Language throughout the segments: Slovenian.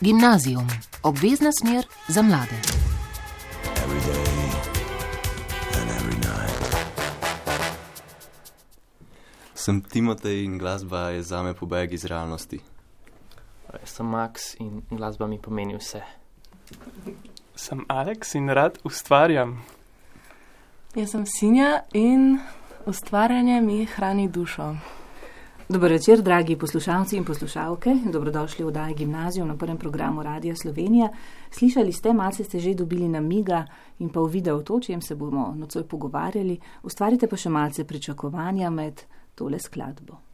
Gimnazijum, obvezna smer za mlade. Sem Timotej in glasba je za me pobeg iz realnosti. Torej, sem Max in glasba mi pomeni vse. Sem Aleks in rad ustvarjam. Jaz sem Sinja in ustvarjanje mi hrani dušo. Dobro večer, dragi poslušalci in poslušalke. Dobrodošli v oddaji Gimnazijo na prvem programu Radia Slovenija. Slišali ste, malce ste že dobili namiga in pa uvida v to, čem se bomo nocoj pogovarjali. Ustvarite pa še malce pričakovanja med tole skladbo.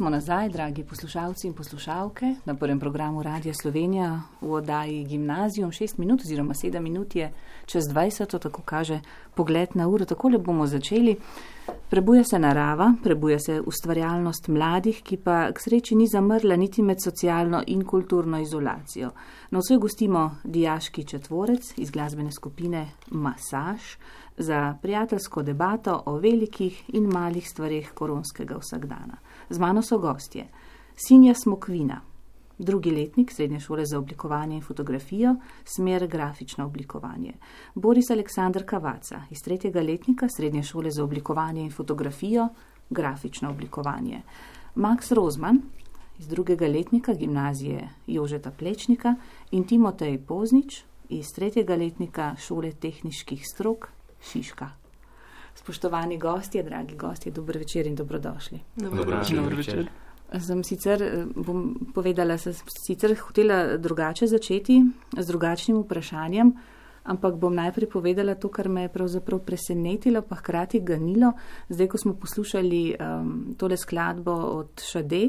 Smo nazaj, dragi poslušalci in poslušalke, na prvem programu Radia Slovenija v oddaji Gimnazijum. 6 minut oziroma 7 minut je čez 20, to tako kaže pogled na uro. Takole bomo začeli. Prebuja se narava, prebuja se ustvarjalnost mladih, ki pa k sreči ni zamrla niti med socialno in kulturno izolacijo. Na vsej gostimo dijaški četvorec iz glasbene skupine Masaž za prijateljsko debato o velikih in malih stvareh koronskega vsakdana. Z mano so gostje Sinja Smokvina, drugi letnik srednje šole za oblikovanje in fotografijo, smer grafično oblikovanje. Boris Aleksandr Kavaca iz tretjega letnika srednje šole za oblikovanje in fotografijo, grafično oblikovanje. Max Rozman iz drugega letnika gimnazije Jožeta Plečnika in Timotej Poznič iz tretjega letnika šole tehniških strok Šiška. Spoštovani gostje, dragi gostje, dober večer in dobrodošli. Dobro večer. Dober večer. Sem sicer, eh, bom povedala, sem sicer hotela drugače začeti z drugačnim vprašanjem, ampak bom najprej povedala to, kar me je pravzaprav presenetilo, pa hkrati ganilo. Zdaj, ko smo poslušali um, tole skladbo od Šade,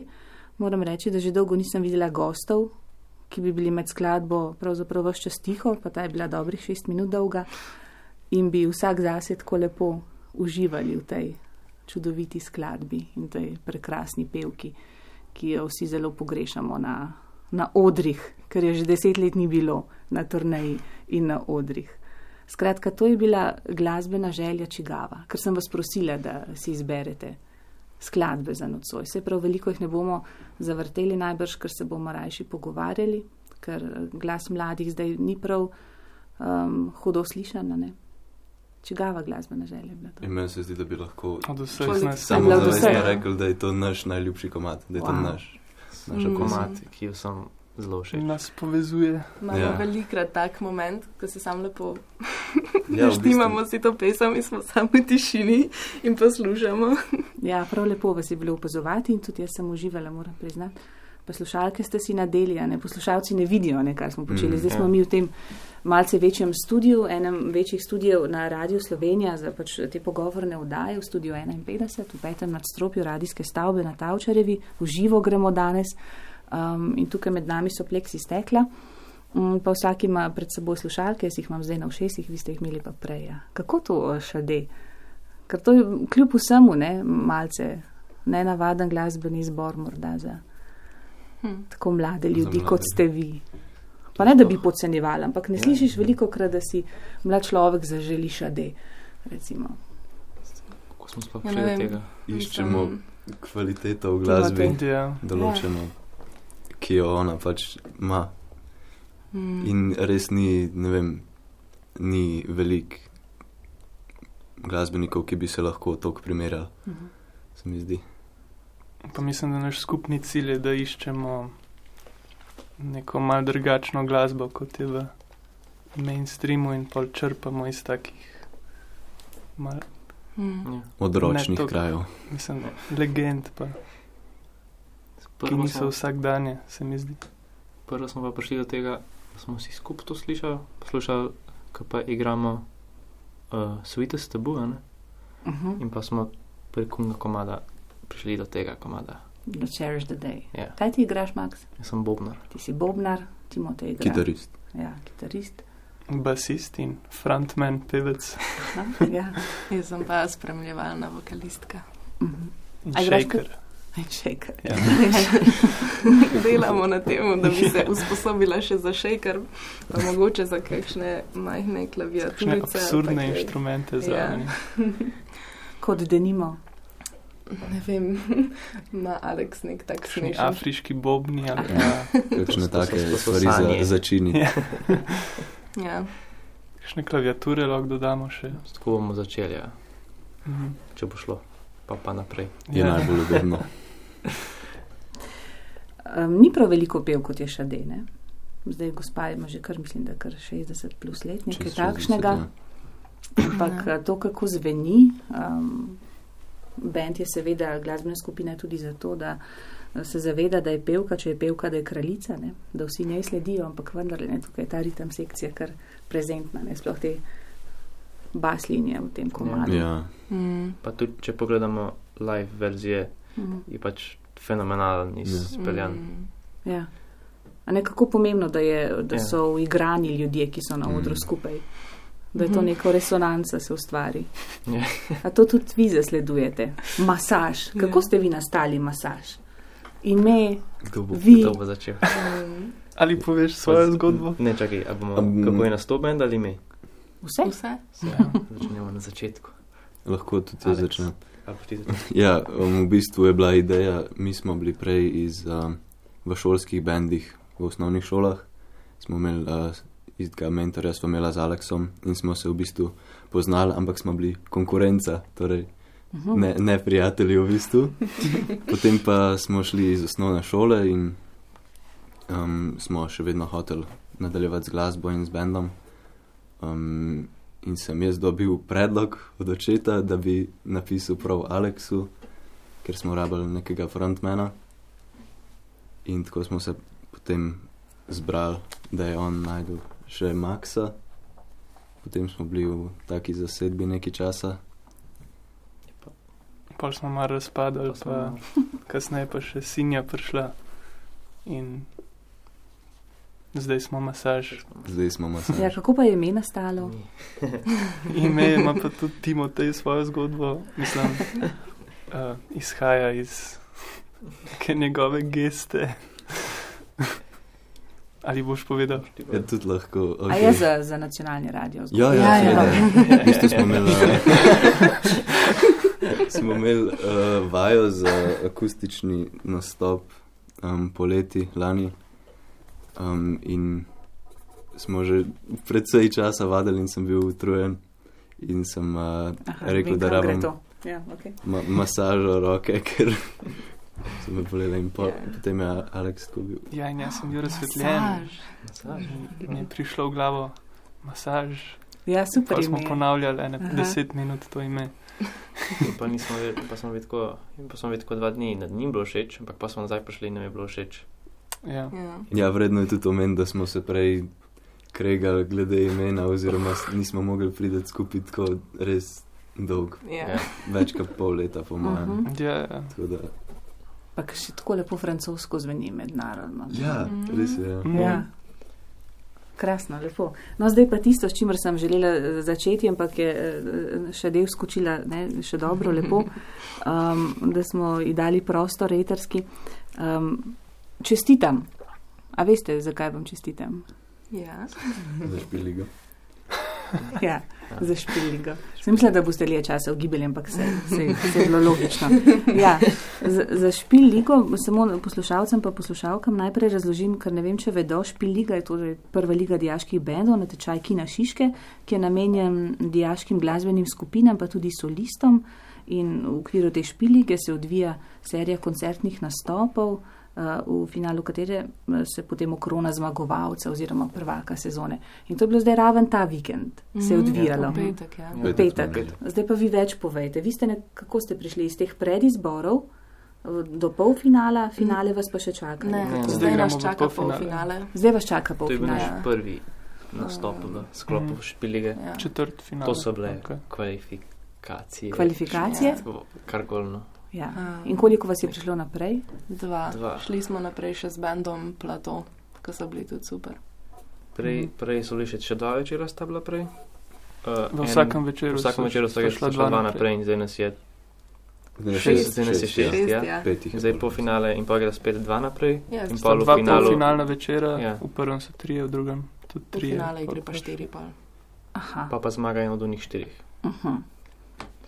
moram reči, da že dolgo nisem videla gostov, ki bi bili med skladbo pravzaprav vse čas tiho, pa ta je bila dobrih šest minut dolga in bi vsak zase tako lepo uživali v tej čudoviti skladbi in tej prekrasni pevki, ki jo vsi zelo pogrešamo na, na odrih, ker je že deset let ni bilo na turneji in na odrih. Skratka, to je bila glasbena želja čigava, ker sem vas prosila, da si izberete skladbe za nocoj. Se prav veliko jih ne bomo zavrteli najbrž, ker se bomo rajši pogovarjali, ker eh, glas mladih zdaj ni prav um, hudo slišan. a Ne? Čigava glasbena želja je bila to? In meni se zdi, da bi lahko samo zavestno rekel, da je to naš najljubši komat, da je to Wow. naš. Naša Mm. komat. Ki jo sem zelo všeč. Nas povezuje. Imamo Ja. velikrat tak moment, ko se sam lepo Ja, v naštimamo bistvu, si to pesem in smo samo v tišini in poslušamo. Ja, prav lepo vas je bilo opazovati in tudi jaz sem uživala, moram priznati. Poslušalke ste si nadeli, ne poslušalci ne vidijo, ne, kaj smo počeli. Mm, Zdaj ja. smo mi v tem malce večjem studiu, enem večjih studijev na Radiu Slovenija za pač te pogovorne vdaje v studiu 51 v petem nadstropju radijske stavbe na Tavčarevi. V živo gremo danes um, in tukaj med nami so pleksi stekla. Um, pa vsak ima pred seboj slušalke, jaz jih imam zdaj na ušesih, vi ste jih imeli pa prej. Ja. Kako to šade? Ker to je kljub vsemu ne, malce nenavaden glasbeni izbor morda za Hm. tako mlade ljudi, mlade. kot ste vi. Pa ne, da bi podcenjevali, ampak ne Ja. slišiš veliko krat, da si mlad človek zaželi šade. Recimo. Kako smo sploh Ja, prišli do tega? Iščemo Mislim, kvaliteto v glasbi. Ja. določeno, ki jo ona pač ima. hm. In res ni, ne vem, ni velik glasbenikov, ki bi se lahko tako primerjali, Mhm. se mi zdi. Pa mislim, da naš skupni cilj je, da iščemo neko mal drugačno glasbo, kot je v mainstreamu in pol črpamo iz takih mal, Hm. Ja. Odročnih to- krajev. mislim, legend, pa, ki Prvo niso smo, vsakdanje, se mi zdi. prvo smo pa prišli do tega, da smo si skupaj to slišali, poslušali, ko pa igramo uh, Sweetest ne? Uh -huh. in pa smo prek unga komada prišli do tega komada. Cherish the day. Ja, Kaj ti igraš, Max? jaz sem Bobnar. Ti si bobnar, Timotej igra. Kitarist. Ja, kitarist. Basist in frontman, pevec No, ja. Jaz sem pa spremljevalna vokalistka. Mhm. in A igraš shaker. In shaker. Ja. Delamo na tem, da bi se usposobila še za shaker, pa mogoče za kakšne majhne Kakšne klaviaturice. absurdne inštrumente Ja. zraven. Kot denimo. Ne vem, ima Alex nek tak Kakšni smešen. afriški bobni ali Kakšne To so- to take stvari za začini. Ja. Ja. kakšne klaviature lahko dodamo še. Tako bomo začeli, ja. Mhm. če bo šlo, pa pa naprej. Je najbolj udobno. Um, ni prav veliko pev, kot je šade. Ne? Zdaj, gospa ima že kar, mislim, da kar 60 plus let, nekaj Čez 60, takšnega. ja. Ampak ja. to, kako zveni, um, bend je seveda glasbena skupina tudi zato, da se zaveda, da je pevka, če je pevka, da je kraljica, ne? da vsi njej sledijo, ampak vendarle ne, tukaj je ta ritem sekcija kar prezentna, ne sploh te bas linije v tem komadu. Ja, Mm. Pa tudi, če pogledamo live verzije, Mhm. je pač fenomenalen Ja. izpeljan. Mm. Ja. A nekako pomembno, da, je, da Ja. so uigrani ljudje, ki so na odru Mm. skupaj. Da je to Mhm. neko resonanca se ustvari. Ja. A to tudi vi zasledujete? Masaž. Kako Ja. ste vi nastali masaž? Ime, Kdo bo? vi. To bo začel. Ali poveš svojo zgodbo? Ne, čakaj, bomo, Am- kako je nastop bend ali mi? vse? Vse? Začnemo na začetku. Lahko tudi jaz začnem. Ja, um, v bistvu je bila ideja, mi smo bili prej iz, um, v šolskih bendih, v osnovnih šolah. Smo imeli uh, istega mentorja, smo imeli z Aleksom in smo se v bistvu poznali, ampak smo bili konkurenca, torej Mhm. ne, ne prijatelji v bistvu. Potem pa smo šli iz osnovne šole in um, smo še vedno hoteli nadaljevati z glasbo in z bendom. Um, in sem jaz dobil predlog od očeta, da bi napisal prav Aleksu, ker smo rabili nekega frontmana. In tako smo se potem zbrali, da je on najdel še Maxa. Potem smo bili v taki zasedbi nekaj časa. Pol smo malo razpadali, Pa pa kasneje pa še sinja prišla in zdaj smo masaž. Zdaj smo masaž. Ja, kako pa je ime nastalo? Ime ima pa tudi Timotej svojo zgodbo, mislim, uh, izhaja iz neke njegove geste. Ali boš povedal? Ja, tudi lahko. A Okay. je za, za nacionalni radio? Ja, Ja, ja, ja. seveda. V bistvu smo imeli, smo imeli uh, vajo za akustični nastop um, poleti lani um, in smo že predvsej časa vadili in sem bil utrujen in sem uh, Aha, rekel, vem, da rabim. Ja, okay. ma masažo roke, ker so me bolele in po, Ja. potem je Aleks tako bil. Ja, in jaz sem bil razsvetljen. Masaž. Mi je prišlo v glavo masaž. ja super Pa smo ime. ponavljali ene Aha. deset minut to ime. Pa, nismo, pa smo bili tako, pa smo bili tako dva dni da ni bilo všeč, ampak pa smo nazaj prišli in nam je bilo všeč. Ja. Ja. Ja, vredno je tudi omen, da smo se prej kregali glede imena, oziroma nismo mogli priti skupaj tako res dolg, Ja. več kot pol leta, po mojem. Mhm. Ja, ja. Tako da- Pa kar še tako lepo francosko zveni mednarodno. Ja, res je. Ja. Mhm. Ja. Krasno, lepo. No, zdaj pa tisto, s čimer sem želela eh, začeti, ampak je eh, še del skočila, ne, še dobro, lepo, um, da smo ji dali prostor reterski. Um, čestitam. A veste, zakaj vam čestitam? Ja. Zašpili ga. Ja, za špiligo. Sem mislila, da boste lije časa ugibali, ampak se, se, se je bilo logično. Ja, za, za špiligo samo poslušalcem pa poslušalkam najprej razložim, ker ne vem, če vedo, špiliga je torej prva liga dijaških bendov na tečaj Kina Šiške, ki je namenjen dijaškim glasbenim skupinam, pa tudi solistom. In v okviru te špilige se odvija serija koncertnih nastopov, v finalu katere eh, se potem okrona zmagovalca oziroma prvaka sezone. In to je bilo zdaj raven ta vikend, se je Mhm. odvijalo. V petek, ja. Ja. V petek. Zdaj pa vi več povejte. Vi ste nekako ste prišli iz teh predizborov eh, do polfinala, finale vas pa še čaka. Ne, Nekako. Zdaj zdaj nas čaka polfinale. polfinale. zdaj vas čaka To je bil naš prvi nastop v sklopu Mhm. špilige. Ja. Četrt finale. To so bile Okay. kvalifikacije. Kvalifikacije? Karkoli. Ja. Um, In koliko vas je prišlo naprej? Dva. Dva. Šli smo naprej še z bendom Plato, ki so bili tudi super. Prej, Mhm. prej so bili še, še dva večera sta bila prej. Uh, V vsakem večeru V vsakem so- večeru so sta šla dva naprej. naprej in zdaj nas je, Šest. zdaj nas je šest. Šest, ja. ja. Je Zdaj po finale in pa gre spet dva naprej. Ja, in pol v Dva finalu. polfinalna večera, Ja. v prvem so trije, v drugem tudi V trije. finale gre pa štiri pol. Aha. Pa pa zmaga en od unih štirih. Uh -huh.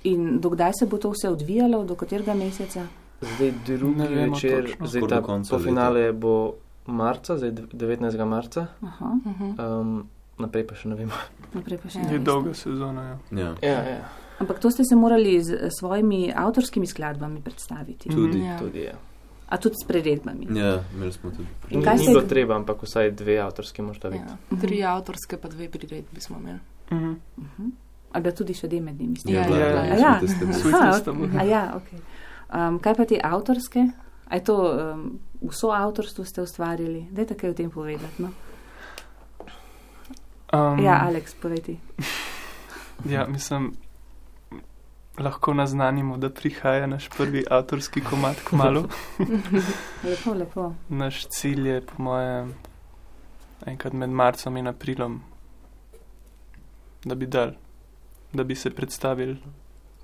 In dokdaj se bo to vse odvijalo, do katerega meseca? Zdaj drugi Ne vemo večer, točno. zdaj ta po leta. finale bo marca, zdaj dev- 19. marca, Aha. Mhm. um, naprej pa še ne vemo. Naprej pa še Ja. ne. Je veste. dolga sezona. Ja. Ja, Ja, ja. Ampak to ste se morali z svojimi avtorskimi skladbami predstaviti. tudi. Ja. Tudi je. A tudi s priredbami. Ja, imeli smo tudi. In Ni, kaj ni bilo treba, ampak vsaj dve avtorske možda biti. Ja. Tri avtorske, pa dve priredbi smo imeli. Mhm. Uh -huh. A da tudi še deme, ne mislim. Ja, ja, ja. Ja. Aha, Testament. ok. A ja, okay. um, kaj pa te avtorske? A je to um, vso avtorstvo ste ustvarili? Dajte kaj o tem povedati. No? Um, Ja, Aleks, povej ti. Ja, mislim, lahko naznanimo, da prihaja naš prvi avtorski komat k malu. Lepo, lepo. Naš cilj je, po mojem, enkrat med marcem in aprilom, da bi dal, da bi se predstavili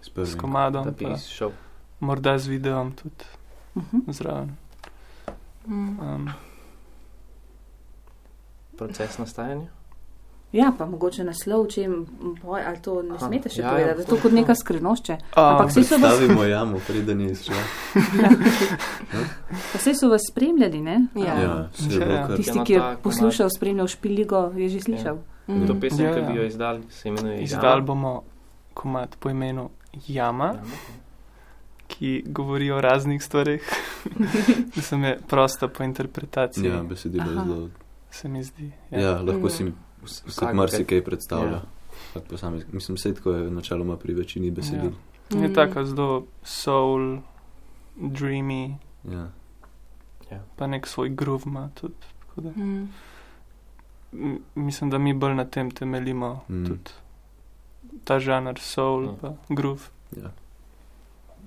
S s prvim. komadom, Da bi pa šel. morda z videom tudi Mhm. zraven. Mm. Um, Proces nastajanja. Ja, pa mogoče naslov, če jim boj, ali to ne Aha, smete še ja, ja, povedati, da je to kot neka skrivnošče. a, Ampak saj so vas, Stavimo jamo, preden je izšla. pa saj so vas spremljali, ne? Ja. Ja, se je Ja. bilo kar. Tisti, ki je poslušal, spremljal špiligo, je že slišal. Mm. To pesem, Ja, ki ja. bi jo izdali, se imenuje Izdal bomo komat po imenu Jama, Jama. ki govori o raznih stvareh. Mislim, je prosta po interpretaciji, Ja, besedilo je zelo. se mi zdi. Ja, lahko Mm. si Vsak- marsikaj predstavlja. Ja. Vsak posameznik. Mislim, vse tako je načeloma pri večini besedil. Je Mm. tako zelo soul, dreamy, Ja. pa nek svoj groove ima tudi. tako da- Mm. Mislim, da mi bolj na tem temeljimo. Mm. Tudi ta žanr soul, Mm. pa groove, Ja.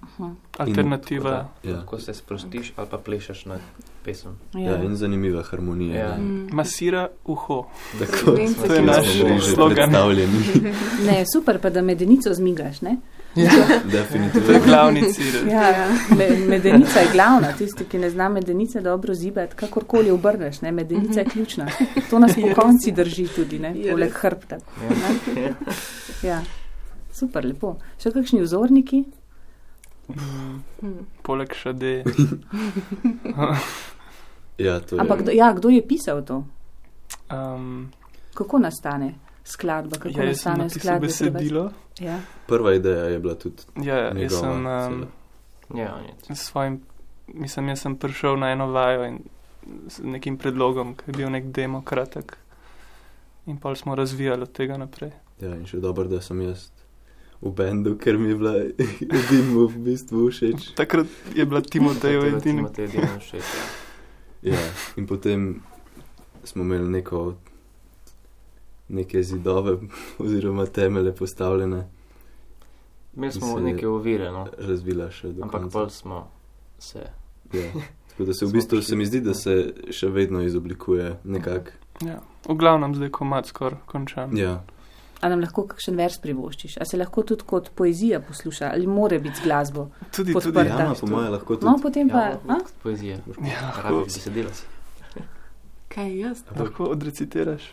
Aha, alternativa. Ja. Ko se sprostiš ali pa plešeš na pesem. Ja, in zanimiva harmonija. Ja. Ja. Mm. Masira uho. Tako To je naš slogan. Ne, super, pa da medenico zmigaš, ne? Definitivno. To je glavni cilj. Ja, me, medenica je glavna, tisti, ki ne zna medenice dobro zibati, kakorkoli obrneš, ne, medenica je ključna. To nas po konci drži tudi, ne, poleg hrbta. Ja. Ja, super, lepo. Še kakšni vzorniki? Mm. Poleg šade. Ja, to je. Ampak kdo- ja, kdo je pisal to? Um, Kako nastane skladba? Kako ja, jaz nastane skladba? besedilo. Ja. Prva ideja je bila tudi Ja, jaz njegova. sem um. Ja, s svojim, mislim, jaz sem prišel na eno vajo in z nekim predlogom, ki je bil nek demo kratek. In pol smo razvijali od tega naprej. Ja, in še dobro, da sem jaz v bendu, ker mi je bila edina v bistvu všeč. Takrat je bila Takrat edina. Timotej edina všeč, ja. Ja, in potem smo imeli neko, neke zidove oziroma temele postavljene, Imeli smo Se- neke ovire, no. razvila še do Ampak konca. pol smo se. Ja. Tako da se v bistvu prišli. se mi zdi, da se še vedno izoblikuje nekako. Ja. V glavnem zdaj komat skoraj končan. Ja, A nam lahko kakšen vers privoščiš? A se lahko tudi kot poezija posluša? Ali more biti z glasbo? Tudi, tudi. Podprta. ja po mojem lahko tudi. No, potem pa. Ja, a? poezija. Ja, Rabi lahko, besedila si. Kaj jaz? lahko odrecitiraš.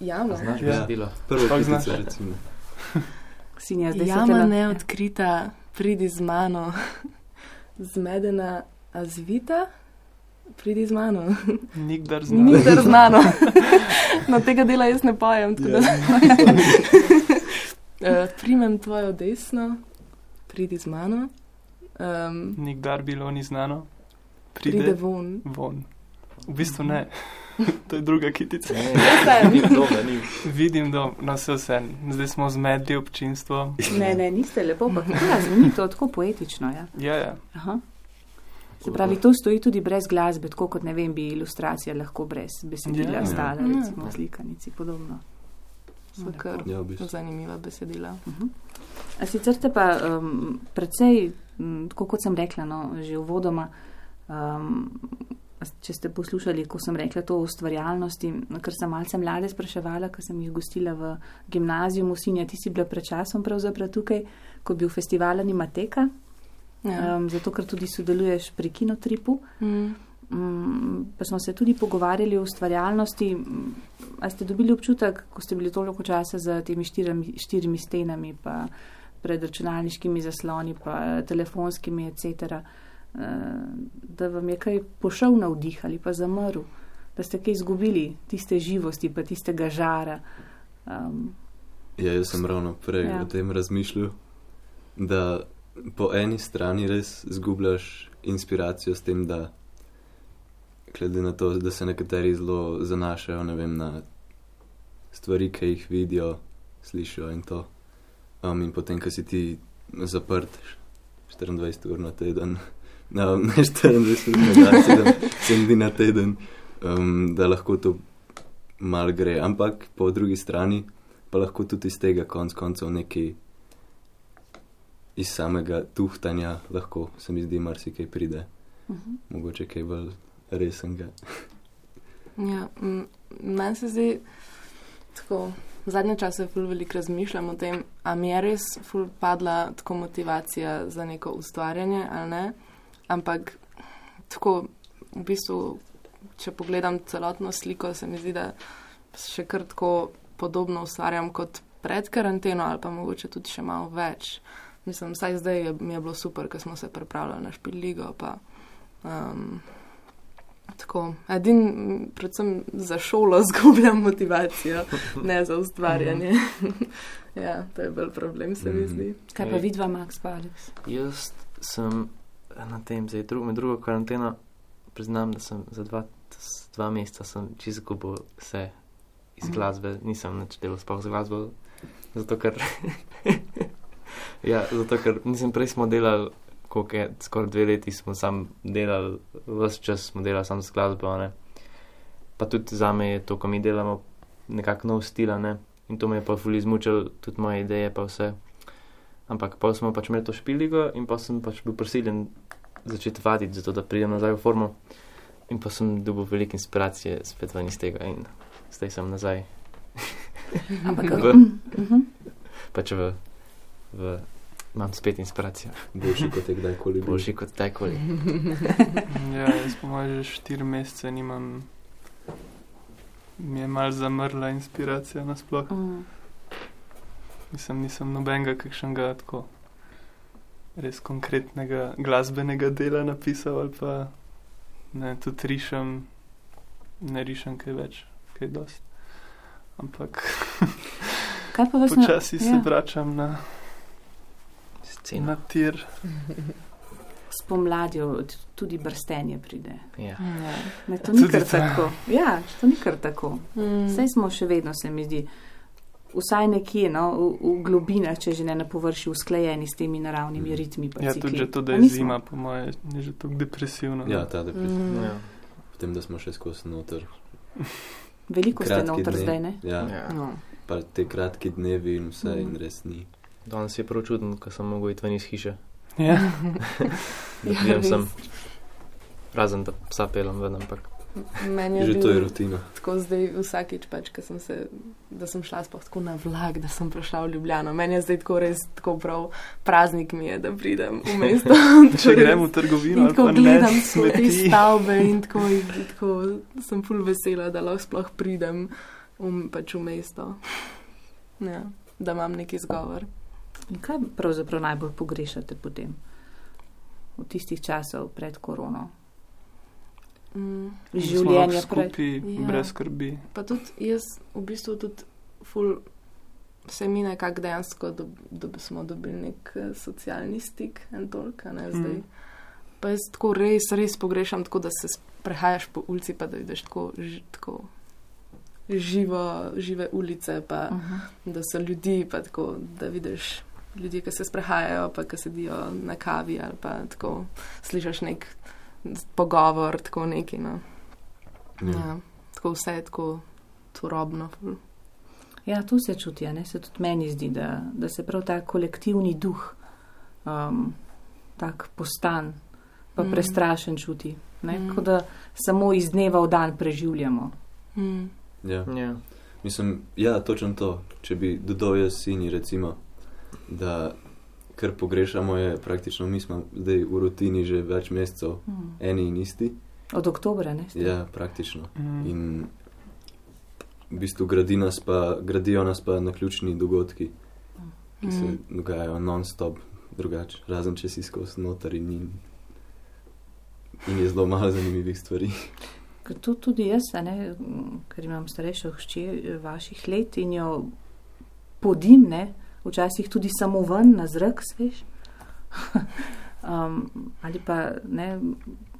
Jama. Znaš Ja. besedilo? Prvo Sploh kitico, znaš. recimo. Sinja, zdaj Jama te na... neodkrita, pridi z mano. Zmedena, a zvita, pridi z mano. Nikdar znaš. Nikdar znano. No, tega dela jaz ne pojem. tako da- Eh, Primem tvojo desno, pridi z mano. Um, Nikdar bilo ni znano. pride Pride von. von. V bistvu ne. to je druga kitica. Ne, Vem. ni dobro, ni. Vidim, da no, vse vse. Zdaj smo zmedli občinstvo. Ne, ne, niste lepo, pa ja, zveni to tako poetično. Ja. Ja, ja. Aha. Se pravi, to stoji tudi brez glasbe, tako kot ne vem, bi ilustracija lahko brez besedila Ja. ja, stala, Ja. recimo slikanici podobno. So kar Ja, v bistvu. zanimiva besedila. A sicer ste pa um, precej, m, tako kot sem rekla, no, že uvodoma, um, če ste poslušali, ko sem rekla to o ustvarjalnosti, ker sem malce mlade spraševala, ker sem jih gostila v gimnaziju Musinja, ti si bila pred časom pravzaprav tukaj, ko je bil festival Animateka, Ja. um, zato ker tudi sodeluješ pri Kinotripu. Mm. Mm, pa smo se tudi pogovarjali o ustvarjalnosti. A ste dobili občutek, ko ste bili toliko časa za temi štirimi, štirimi stenami, pa pred računalniškimi zasloni, pa telefonskimi, etc., da vam je kaj pošel navdih ali pa zamrl, da ste kaj izgubili tiste živosti, pa tistega žara. Um, Ja, jaz sem ravno prej ja. o tem razmišljal, da po eni strani res zgubljaš inspiracijo s tem, da glede na to, da se nekateri zelo zanašajo ne vem, na stvari, ki jih vidijo, slišijo in to. Um, in potem, ko si ti zaprt 24 ur na teden, no, ne 24 ur na dan, 7, 7 dni na teden, um, da lahko to mal gre. Ampak po drugi strani pa lahko tudi iz tega konc koncev nekaj iz samega tuhtanja lahko se mi zdi marsikaj pride, Mhm. mogoče kaj bolj resnega. Ja, meni se zdi tako. Zadnje čase ful veliko razmišljam o tem, a mi je res ful padla tako motivacija za neko ustvarjanje ali ne. Ampak tako, v bistvu, če pogledam celotno sliko, se mi zdi, da še kar tako podobno ustvarjam kot pred karanteno ali pa mogoče tudi še malo več. Mislim, vsaj zdaj je, mi je bilo super, ker smo se pripravljali na špiligo. Pa, um, tako, edin, predvsem za šolo zgubljam motivacijo, ne za ustvarjanje. ja, to je bolj problem, se mi Mhm. zdi. Kaj pa vidva, Max pa Alex? Jaz sem na tem, zdaj drug, med drugo karanteno, priznam, da sem za dva, dva meseca sem čisto kupil vse iz Mhm. glasbe, nisem nič delal sploh z glasbo, zato ker, ja, zato ker nisem prej smo delali, koliko je, skoraj dve leti smo sam delali, vse čas smo delali sam z glasbo, ne. Pa tudi za me je to, ko mi delamo, nekako nov stil, ne. In to me je pa fuli izmučil, tudi moje ideje pa vse. Ampak pa smo pač imeli to špiligo in pa sem pač bil prisiljen začeti vaditi, zato da pridem nazaj v formo. In pa sem dobil veliko inspiracije spet ven iz tega in zdaj sem nazaj. Ampak, V- Mhm. Pač v, v, imam spet inspiracijo. Boljši kot je kdajkoli. Boljši kot tekoli. Ja, jaz po mojem že štiri mesece nimam. Mi je mal zamrla inspiracija nasploh. Mm. Nisem, nisem nobenega kakšnega tako res konkretnega glasbenega dela napisal ali pa ne, tudi rišem, ne rišem kaj več, kaj dost. Ampak vas na... počasi se ja. vračam na, Scena. na tir. spomladjo tudi brstenje pride. Ja. Ja. Ne, to ni Tudi kar to. tako. Ja, to ni kar tako. Mm. Vse smo še vedno, se mi zdi, vsaj nekje no, v, v globinah, če že ne na površju, usklajeni s temi naravnimi ritmi. pa Ja, cikli. tudi že to, da A je zima, po mojem, je že tako depresivno. no. Ja, ta depresija. Mm. Ja. Potem, da smo še skozi noter. Veliko ste Kratki noter dnevi. zdaj, ne? Ja, Ja. No. pa te kratki dnevi in vse Mhm. in res ni. Danes je prav čuden, ko sem mogel iti ven iz hiše. Ja. Ja, sem. Razen da psa pelem ven, ampak Meni je Že to je rutina. tako zdaj vsakič, pač, sem se, da sem šla sploh tako na vlak, da sem prišla v Ljubljano. Meni je zdaj tako res tako prav praznik mi je, da pridem v mesto. Če grem v trgovino, tako pa gledam skozi te smeti. stavbe in tako, in tako sem ful vesela, da lahko sploh pridem v, pač v mesto. Ja, da imam neki zgovor. In kaj pravzaprav najbolj pogrešate potem? V tistih časov pred korono. Mm. Pred. skupaj, Ja. brez skrbi. Pa tudi jaz v bistvu tudi ful. Se mi nekako dejansko, da dob, smo dobili nek eh, socialni stik in toliko, ne zdaj. Mm. Pa jaz tako res, res pogrešam, tako da se prehajaš po ulici, pa da vidiš tako, ž, tako živo, žive ulice, pa Uh -huh. da so ljudi, pa tako, da vidiš ljudi, ki se sprehajajo, pa ki sedijo na kavi ali pa tako slišiš nek pogovor, tako neki. No. Ja. Ja, tako vse je tako turobno. Ja, to se čuti, a ne se tudi meni zdi, da, da se prav ta kolektivni duh, um, tak postan, pa Mm. prestrašen čuti. Ne? Mm. Kot da samo iz dneva v dan preživljamo. Mm. Ja. ja. Mislim, ja, točno to. Če bi dodal jaz sini, recimo, da kar pogrešamo je praktično, mi smo zdaj v rutini že več mesecev, Mm. eni in isti. Od oktobra, ne? ste? Ja, praktično. Mm. In v bistvu gradi nas pa, gradijo nas pa na ključni dogodki, ki se Mm. dogajajo non-stop, drugače, razen če si skozi noter in, in, in je zelo malo zanimivih stvari. To tudi jaz, ne, ker imam starejšo hčer vaših let in jo podim, ne, včasih tudi samo ven na zrak, sveš. um, ali pa ne,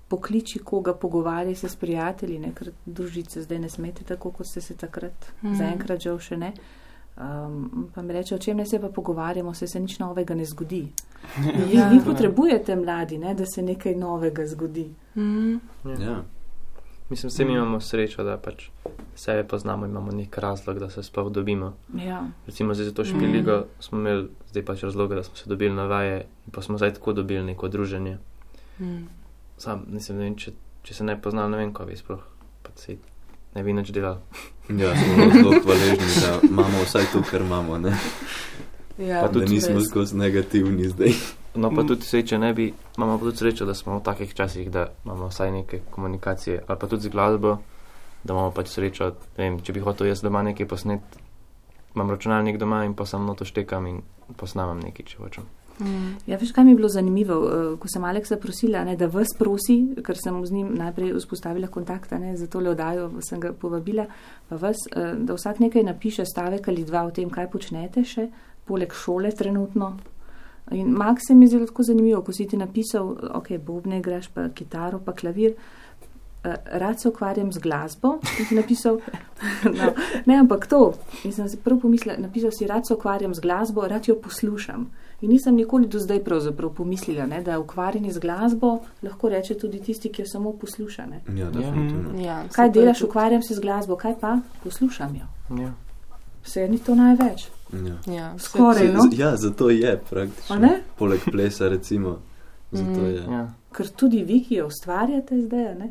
pokliči koga, pogovarjaj se s prijatelji, ne, ker družice zdaj ne smete tako, kot ste se takrat, mm. zaenkrat žal še ne. Um, pa mi reče, o čem ne se pa pogovarjamo, se se nič novega ne zgodi. Vi, Ja. vi potrebujete mladi, ne, da se nekaj novega zgodi. Mm. Ja. Mislim, mi Mm. imamo srečo, da pač sebe poznamo, imamo nek razlog, da se sploh dobimo. Ja. Recimo za to Mm. špiligo smo imeli zdaj pač razloga, da smo se dobili na vaje in pa smo zdaj tako dobili neko druženje. Mm. Sam, mislim, ne vem, če, če se ne pozna, ne vem, kaj bi sploh pač si ne bi nič delal. Ja, smo zelo hvaležni, da imamo vsaj to, kar imamo. Ne? Ja, Pa tudi nismo skozi negativni zdaj. No, pa Mm. tudi sej, če ne bi, imamo pa tudi srečo, da smo v takih časih, da imamo vsaj neke komunikacije, ali pa tudi z glasbo, da imamo pač srečo, vem, če bi hotel jaz doma nekaj posnet, imam računalnik doma in pa samo to štekam in posnamem nekaj, če hočem. Mm. Ja, veš, kaj mi je bilo zanimivo, eh, ko sem Aleksa prosila, ne, da vas prosi, ker sem z njim najprej vzpostavila kontakta, ne, za tole oddajo sem ga povabila, pa vas, eh, da vsak nekaj napiše stavek ali dva o tem, kaj počnete še, poleg šole trenutno. In Max se mi je zelo tako zanimivo, ko si ti napisal, ok, bobne igraš, pa kitaro, pa klavir. eh, Rad se ukvarjam z glasbo, in si napisal, no, ne, ampak to. In sem si prvo pomislila, napisal si, rad se ukvarjam z glasbo, rad jo poslušam. In nisem nikoli do zdaj pravzaprav pomislila, ne, da ukvarjanje z glasbo lahko reče tudi tisti, ki jo samo posluša. Ne. Ja, definitivno. Ja, Kaj delaš, ukvarjam se z glasbo, kaj pa poslušam jo. Ja. Vse ni to največ. Ja. Ja, Skoraj, no. Ja, zato je A praktično. ne? Poleg plesa, recimo. Zato Mhm. je. Ja. Ker tudi vi, ki jo ustvarjate zdaj, a ne,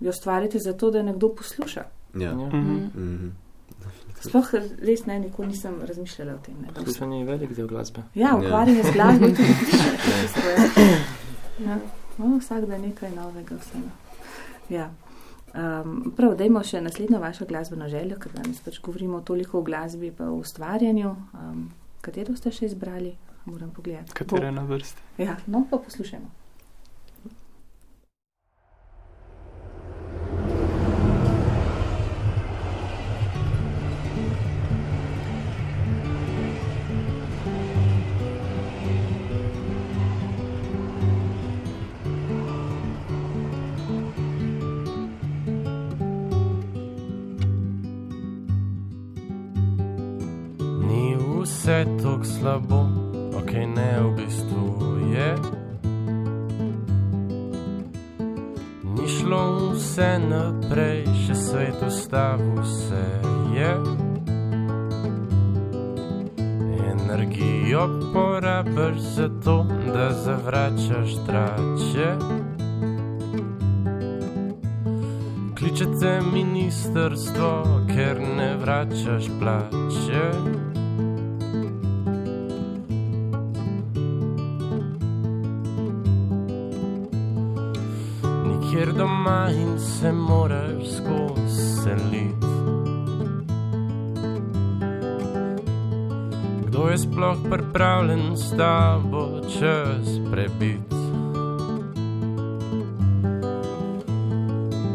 jo ustvarjate zato, da nekdo posluša. Ja. Ja. Mhm. Mhm. Sploh res ne, nikoli nisem razmišljala o tem. Poslušanje je velik del glasbe. ja, ukvarjanje z glasbo tudi tisto je. Ja, no, vsak dan nekaj novega vseeno. Ja. Um, prav, dajmo še naslednjo vašo glasbeno željo, ker danes pač govorimo toliko o glasbi pa o ustvarjanju. Um, katero ste še izbrali? Moram pogledati. Katera je na vrsti? Ja, no, pa poslušajmo. Vse tako slabo, ok, ne v bistvu je. Ni šlo vse naprej, še svet ustavil se je. Energijo porabiš za to, da zavračaš trače. Kličete ministrstvo, ker ne vračaš plače. Doma in se moraš skozi seliti. Kdo je sploh pripravljen s tabo čas prebiti?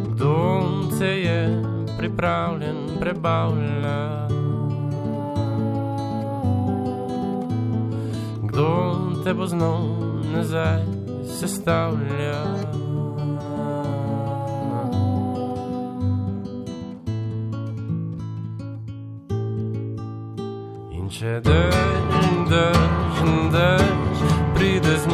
Kdo te je pripravljen prebavljati? Kdo te bo znal nazaj sestavljati? Če dež, dež, dež, pride z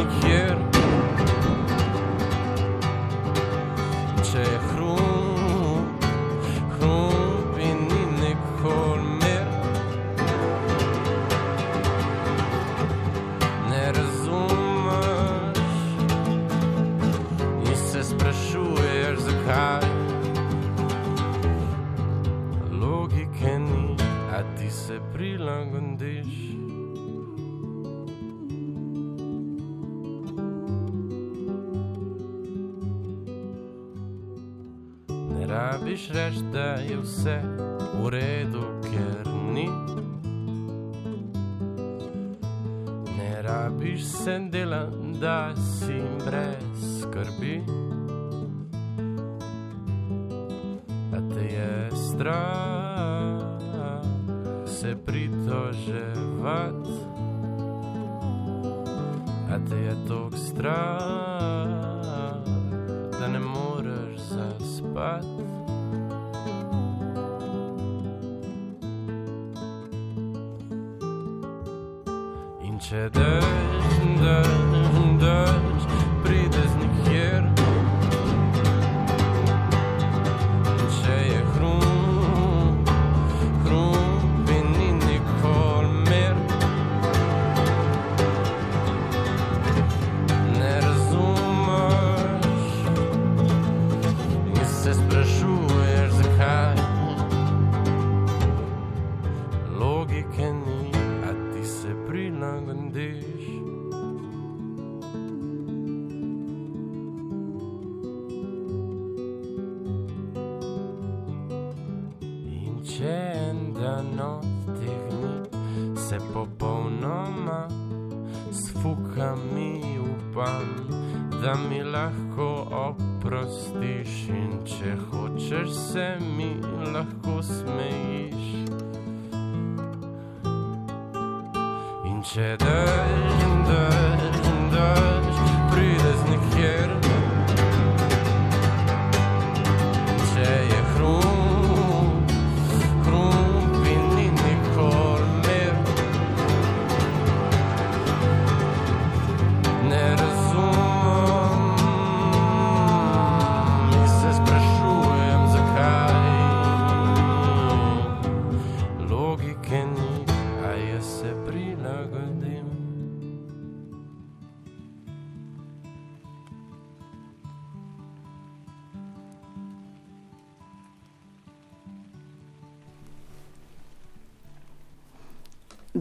je vse v redu, ker ni. Ne rabiš se dela, da si brez skrbi.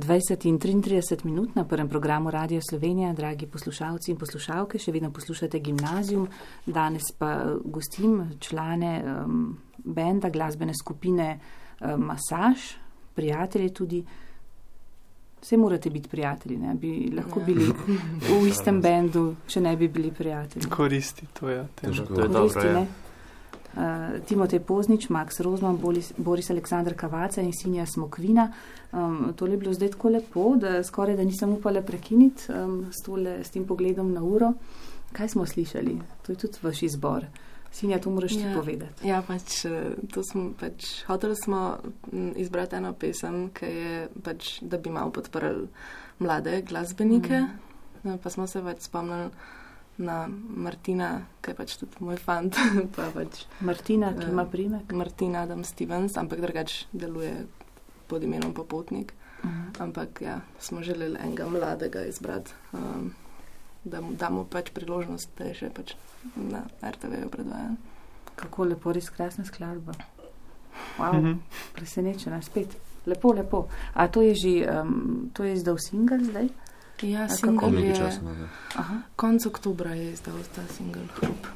20 in 33 minut na prvem programu Radio Slovenija, dragi poslušalci in poslušalke, še vedno poslušate gimnazijum. Danes pa eh, gostim člane um, benda glasbene skupine um, Masaž, prijatelje tudi. Vse morate biti prijatelji, ne bi lahko ja. bili v istem bendu, če ne bi bili prijatelji. Koristi to, ja. Težko. To je dobro, Koristi, dobro, ja. Ne? Uh, Timotej Poznič, Max Rozman, Boris, Boris Aleksandr Kavaca in Sinja Smokvina. Um, tole je bilo zdaj tako lepo, da skoraj da nisem upala prekiniti um, s, tole, s tem pogledom na uro. Kaj smo slišali? To je tudi vaš izbor. Sinja, to moraš ti Ja. povedati. Ja, pač, eh, to smo, pač, hoteli smo mm, izbrati eno pesem, ki je, pač, da bi malo podprli mlade glasbenike. Mm. Pa smo se pač spomnili na Martina, ki je pač tudi moj fant, pa pač Martina, ki ima primek. Martina Adam Stevens, ampak drugač deluje pod imenom Popotnik. Mhm. Ampak ja, smo želeli enega mladega izbrati, um, da mu damo pač priložnost, da je še pač na RTV-ju predvajan. Kako lepo, res krasna skladba. Wow, Mhm. presenečena, spet. Lepo, lepo. A to je že, um, to je izdal singel zdaj? Ja, Nekaj je. Aha. Konec oktobra je izdal ta singel Hrup.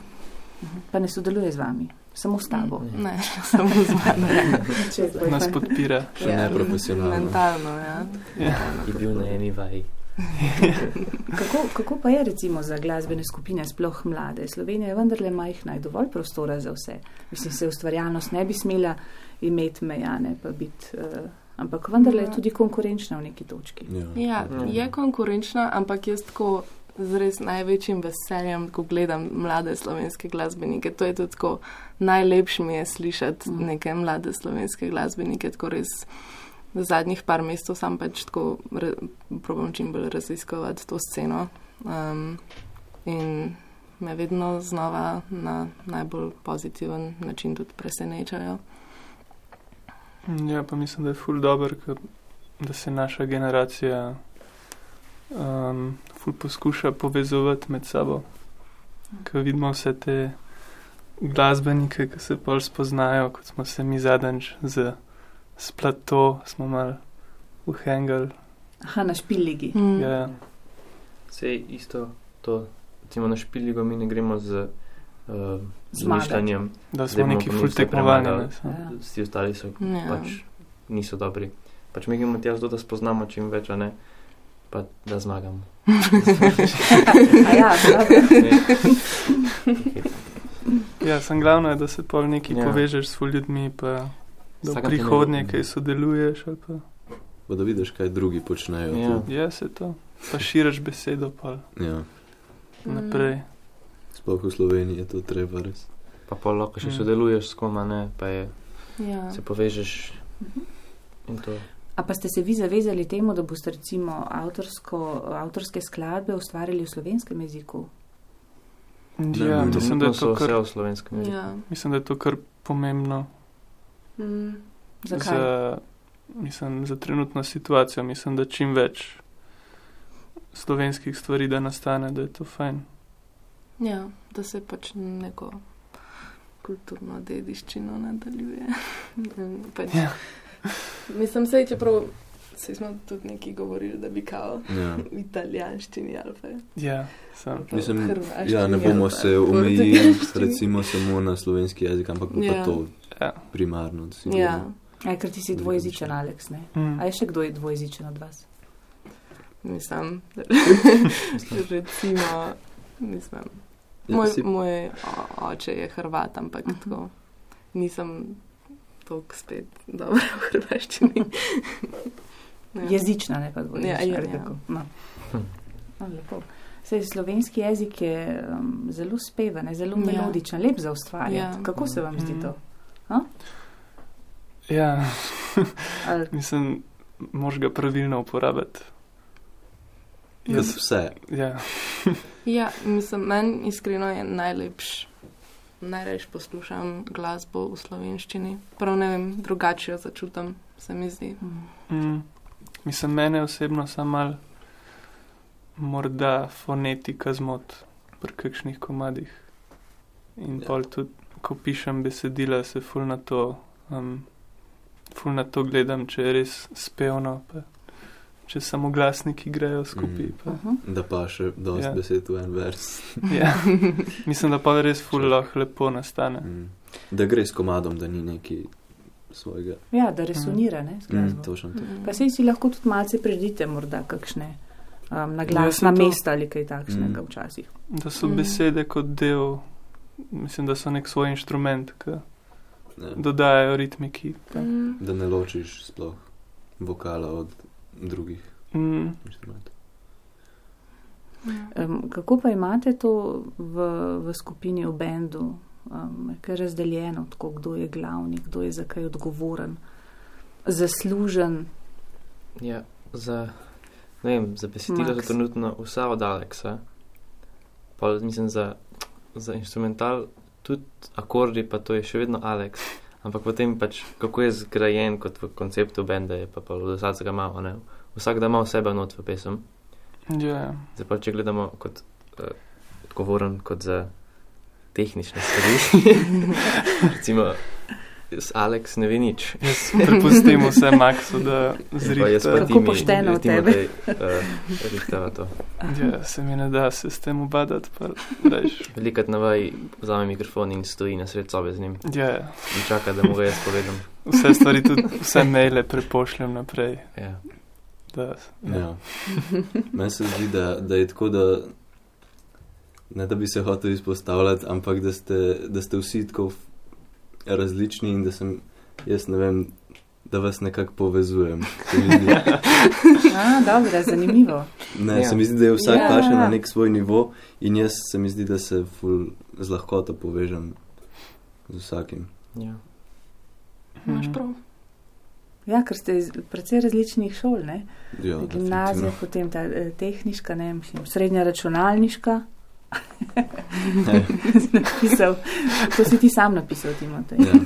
Mhm. Pa ne sodeluje z vami, samo s tabo. Ne, samo z mano. Ja. Nas podpira. Še neprofesionalno. Mentalno, ja. Ja. Je bil na eni vaji. Kako, kako pa je recimo za glasbene skupine, sploh mlade? Slovenija je vendarle majhna, je dovolj prostora za vse. Mislim, se ustvarjalnost ne bi smela imeti mejane, pa biti. Uh, ampak vendarle je tudi konkurenčna v neki točki. Ja. Ja, je konkurenčna, ampak jaz tako z res največjim veseljem, ko gledam mlade slovenske glasbenike. To je tudi tako najlepše mi je slišati Mhm. neke mlade slovenske glasbenike, tako res. Zadnjih par mesecev sam pač tako re, probam čim bolj raziskovati to sceno um, in me vedno znova na najbolj pozitiven način tudi presenečajo. Ja, pa mislim, da je ful dobr, da se naša generacija um, ful poskuša povezovati med sabo. Ker vidimo vse te glasbenike, ki se pol spoznajo, kot smo se mi zadnjič z splato, smo mal uhengali. Aha, na špiligi. Mm. Ja, Sej isto to, recimo na špiligo mi ne gremo z uh, Zmagati. mišljenjem, da smo neki pa mi ful vse tekmovalni. premagali. ne, samo. Ja. vsi ostali so Ja. pač niso dobri. Pač mi gremo tja zato, da spoznamo čim več, a ne pa da zmagamo. Ja. Ja, sem glavno je, da se pol neki Ja. povežeš s ful ljudmi, pa da v prihodnje kaj sodeluješ. ali Pa. Pa da vidiš, kaj drugi počnejo. Ja. tu. Ja, se to. Pa širiš besedo pa Ja. naprej. Sploh v Sloveniji je to treba res. Pa pol lahko še Mm. sodeluješ s koma, ne, pa je, Ja. se povežeš in to. A pa ste se vi zavezali temu, da boste recimo avtorsko, avtorske skladbe ustvarjali v slovenskem jeziku? Ja, Mm. mislim, da je to vse kar, v slovenskem jeziku. Ja. mislim, da je to kar pomembno Mm. Zakaj? za, mislim, za trenutno situacijo. Mislim, da čim več slovenskih stvari, da nastane, da je to fajn. Ja, da se pač neko kulturno dediščino nadaljuje. pač, Ja. Mislim, sej, čeprav se smo tudi neki govorili, da bi kao Ja. v italijanščini ali pa Ja, v Mislim, ja, ne bomo pa se omejili recimo samo na slovenski jezik, ampak Ja. pa to Ja. primarno. Ja, Aj, ker ti si dvojezičen, Aleks, ne? Mm. A je še kdo je dvojezičen od vas? Mislim, recimo, mislim, Ja, moj, si- moj oče je Hrvat, ampak Mhm. tako nisem toliko spet dobra v hrvaščini. Ja. Jezična, ne pa dvojezična. Ja, ja, ali ja. No. Hm. No, lepo. Sej, slovenski jezik je um, zelo speven, je zelo Ja. melodičen, lep za ustvarjati. Ja. Kako se vam zdi Mhm. to? Ja, Ali, mislim, moš ga pravilno uporabiti. Kot vse. Ja, Ja, mislim, meni iskreno je najlepš, najrajš poslušam glasbo v slovenščini. Prav ne vem, drugače jo začutam, se mi zdi. mm, mislim, mene osebno sam mal morda fonetika zmot pri kakšnih komadih. In Ja. ja. pol tudi, ko pišem besedila, se ful na to, um, ful na to gledam, če je res spevno, pa če samo glasniki grejo skupaj. Mhm. Pa. uh-huh. Da pa še dosti Ja. besed v en vers. Ja. Mislim, da pa res ful lahko lepo nastane. Mm. Da gre s komadom, da ni neki svojega. Ja, da resonira, ne, z Mm, točno to. Mhm. Pa sej si lahko tudi malce predite, morda kakšne um, na Ja, mesta ali kaj takšnega Mm. včasih. Da so Mm. besede kot del, mislim, da so nek svoj inštrument, ki Ja. dodajajo ritmiki. Pa. Mm. Da ne ločiš sploh vokala od drugih Mm. inštrumentov. Ja. Um, kako pa imate to v, v skupini, v bendu, um, kaj je razdeljeno, tako kdo je glavni, kdo je za kaj odgovoren, zaslužen? Ja, za, vem, za besedilo Max. trenutno vsa od Aleksa. Pa mislim za, za instrumental, tudi akordi, pa to je še vedno Aleks. Ampak potem pač, kako je zgrajen kot v konceptu benda, je pa, pa od vsakega malo, ne. Vsak da ima v sebe not v pesem. Ja, Zdaj pa, če gledamo kot uh, odgovoren kot za tehnične stvari, recimo, s Aleks ne ve nič. jaz prepustim vse Maxu, da jaz zrihta. pa Kako pošteno od tebe. Uh, rihtava to. Ja, se mi ne da se s tem ubadati, pa reš. Velikrat navaj vzame mikrofon in stoji na sred sobe z njim Ja, in čaka, da mu ga jaz povedam. vse stvari, tudi vse maile prepošljem naprej. Ja. Da, Ja. Meni se zdi, da, da je tako, da ne da bi se hotel izpostavljati, ampak da ste, da ste vsi tako različni in da sem, jaz ne vem, da vas nekako povezujem. A, dobro, zanimivo. ne, Ja. se mi zdi, da je vsak Ja. ja. paše na nek svoj nivo in jaz se mi zdi, da se ful z lahkoto povežem z vsakim. Ja. Imaš prav. Ja, ker ste iz precej različnih šol, ne? Ja, Gimnazija, potem ta eh, tehniška, ne, mislim, srednja računalniška. Napisal, to si ti sam napisal, Timotej. Ja.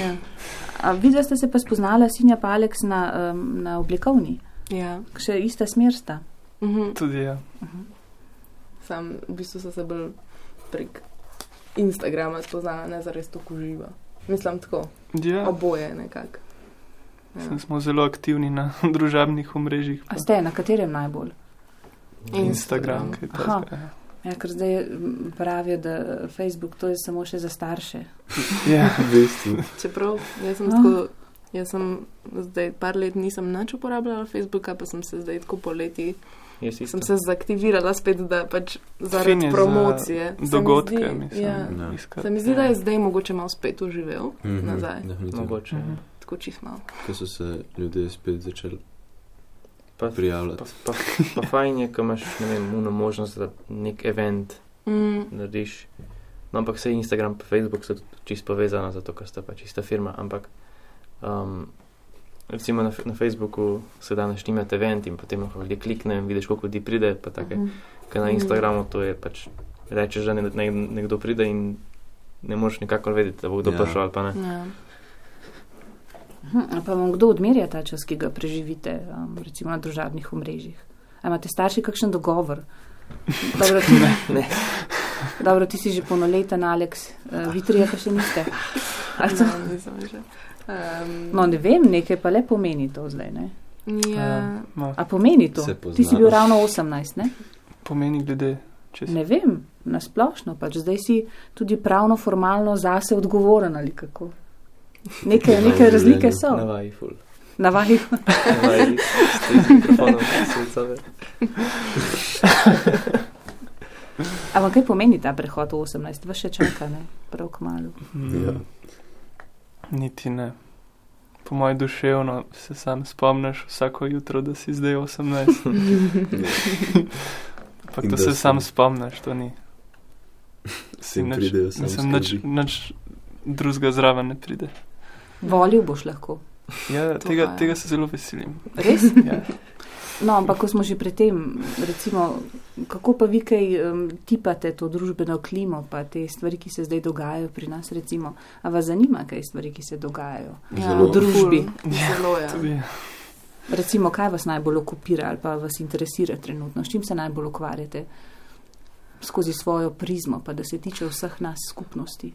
Ja. A videla ste se pa spoznala, Sinja pa Aleks, na, um, na oblikovni, Ja. še ista smer sta. Mhm. tudi ja. Sam v bistvu so se bolj prek Instagrama spoznala, ne zares to uživa. Mislim tako, ja. oboje nekako. Ja. Smo zelo aktivni na družabnih omrežjih. A pa ste na katerem najbolj? Instagram, takega. ja. Ja, ker zdaj mm, pravijo, da Facebook to je samo še za starše. Ja, V bistvu. Čeprav jaz sem Ah. tako, jaz sem zdaj par let nisem nič uporabljala Facebooka, pa sem se zdaj tako poleti, sem se zaktivirala spet, da pač zaradi za promocije. Mi dogodke, zdi- mislim. Ja. Ja. iskati. Se mi zdi, da je zdaj mogoče malo spet uživel Mhm, nazaj. definitivno. Mogoče. Mhm. ja. Tako čist malo. Ko so se ljudje spet začeli Pa, prijavljati. pa, pa, pa fajn je, ko imaš vem, uno možnost, da nek event Mm. narediš. No, ampak se Instagram in Facebook so tudi čist povezana, zato ker sta pač ista firma. Ampak um, recimo na, na Facebooku se da naštimati event in potem lahko ljudje kliknejo in vidiš, koliko ljudi pride. Pa take, Mhm. ker na. Instagramu to je pač rečeš, da ne, ne, nekdo pride in ne moreš nikakor vedeti, da bo kdo Ja. prišel ali pa ne. Ja. Hm, a Pa vam kdo odmerja ta čas, ki ga preživite, um, recimo na družabnih omrežjih? A imate starši kakšen dogovor? Dobro, ti, Ne. dobro, ti si že polnoleten, Aleks, uh, vi trije pa še niste. Ali to? No, nisem že. Um, No, ne vem, nekaj pa le pomeni to zdaj, ne? ja, No, A pomeni to? Ti si bil ravno 18, ne? pomeni glede Če si- Ne vem, nasplošno pač. Zdaj si tudi pravno, formalno zase odgovoren ali kako. Neke, neke razlike so. Navaji ful. Navaji. Navaji, z mikrofonom, svecove. Ampak kaj pomeni ta prehod v 18? Vas še čaka, ne? Prav kmalo. Ja. Niti ne. Po mojem duševno se sam spomniš vsako jutro, da si zdaj 18. Ampak to da se sam spomniš, to ni. Si Vsem nič- nič drugega zraven ne pride. Volil boš lahko. Ja, To tega, pa je. tega se zelo veselim. Res? Ja. No, ampak ko smo že pri tem, recimo, kako pa vi kaj um, tipate to družbeno klimo, pa te stvari, ki se zdaj dogajajo pri nas, recimo, a vas zanima, kaj stvari, ki se dogajajo? Ja. V družbi. ful, Zelo je. Tudi, Recimo, kaj vas najbolj okupira ali pa vas interesira trenutno, s čim se najbolj ukvarjate skozi svojo prizmo, pa da se tiče vseh nas skupnosti.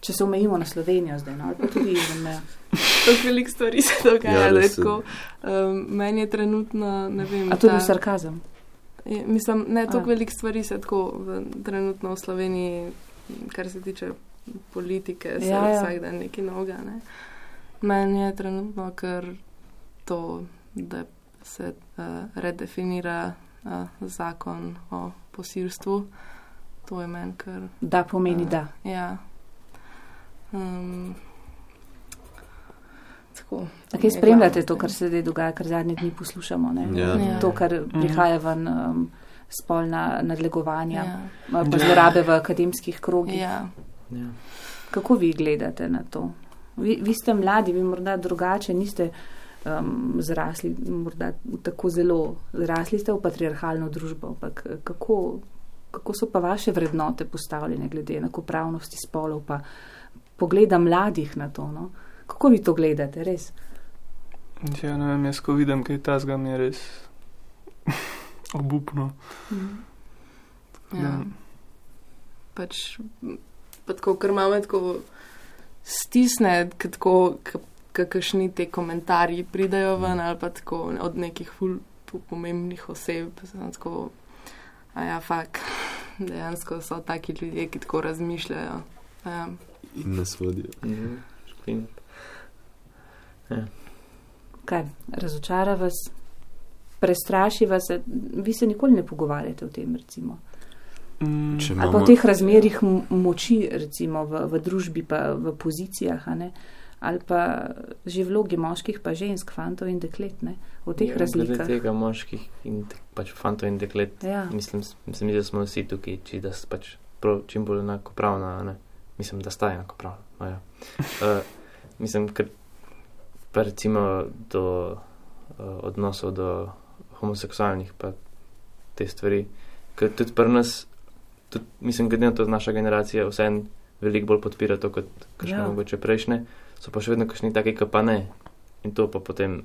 Če se omejimo na Slovenijo zdaj, no, ali pa tudi izven meja. Tako veliko stvari se dogaja, Ja, da je tako. Um, meni je trenutno, ne vem. A to je ta- sarkazem. Je, mislim, ne, toliko veliko stvari se tako v, trenutno v Sloveniji, kar se tiče politike, se Ja, ja, vsak dan nekaj noga. Ne. Meni je trenutno kar to, da se uh, redefinira uh, zakon o posilstvu. To je meni kar. Da pomeni a, da. Ja. Um, tako. A kaj je spremljate to, kar se zdaj dogaja, kar zadnje dni poslušamo? Ne? Ja. Ja. To, kar prihaja ven, um, spolna nadlegovanja, Ja. Ja. zlorabe v akademskih krogih. Ja. Ja. Kako vi gledate na to? Vi, vi ste mladi, vi morda drugače niste um, zrasli, morda tako zelo zrasli ste v patriarhalno družbo, ampak eh, kako, kako so pa vaše vrednote postavljene glede enakopravnosti spolov, pa pogleda mladih na to? No? Kako vi to gledate, res? Ja, ne vem, jaz ko vidim, kaj ta zga mi je res obupno. Ja. Pač, pa tako, ker imamo tako stisne, k tako, kakšni te komentarji pridajo ven ali pa tako od nekih ful po- pomembnih oseb. Tako, a ja, fak, dejansko so taki ljudje, ki tako razmišljajo. Ja. In nas vodijo. Mhm. Špin. Kaj, razočara vas, prestraši vas, vi se nikoli ne pogovarjate o tem, recimo. Mm, Ali pa v teh razmerih m- moči, recimo v, v družbi, pa v pozicijah, a ne? ali pa že vlogi moških, pa žensk, fantov in deklet, ne? v teh Ja, razlikah. Glede tega moških in pač fantov in deklet, Ja. mislim, s- se mi zdi, da smo vsi tukaj, či da s pač prav, čim bolj enakopravna, a ne. Mislim, da sta enakopravna. no Ja. Uh, mislim, ker pa recimo do uh, odnosov do homoseksualnih, pa te stvari, ker tudi pri nas, tudi, mislim, glede na to, da naša generacija vseeno veliko bolj podpira to, kot kakšne ja. mogoče prejšnje, so pa še vedno kakšni taki, ki pa ne. In to pa potem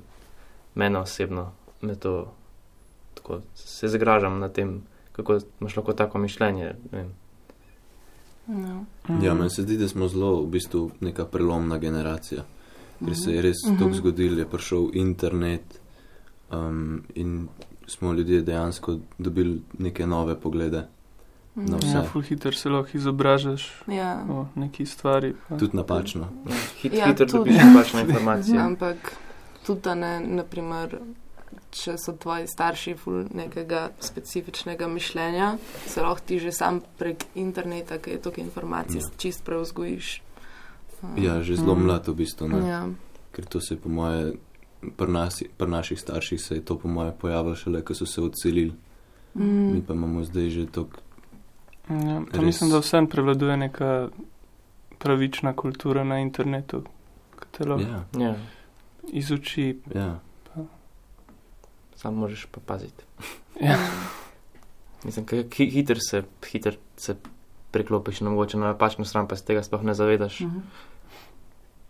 mene osebno, me to tako se zgražam na tem, kako imaš lahko tako mišljenje. ne vem. Ja. ja, meni se zdi, da smo zelo v bistvu neka prelomna generacija, ker se je res Mhm. tok zgodil, je prišel internet um, in smo ljudje dejansko dobili neke nove poglede. No, Ja, vse. ful hiter se lahko izobražaš Ja. o neki stvari. Pa. Tudi napačno. Ja, hit, Ja, hitro dobiš napačne informacije. Ampak tudi, da ne, naprimer, če so tvoji starši ful nekega specifičnega mišljenja, se lahko ti že sam prek interneta, ki je toliko informacij, Ja. ja. čist preuzgojiš. Um, Ja, že zelo Mhm. mlad v bistvu. Ne? ja. Ker to se je po moje, pri, nas, pri naših starših se je to po moje pojavilo šele, ko so se odselili. Mm. Mi pa imamo zdaj že tok. Ja, pa Res. mislim, da vsem prevladuje neka pravična kultura na internetu, ki te lahko Ja, Ja, izuči. ja. Samo možeš pa paziti. Ja. Mislim, hiter se, hiter se priklopiš na mogoče na napačno stran, pa se tega sploh ne zavedaš. Mhm.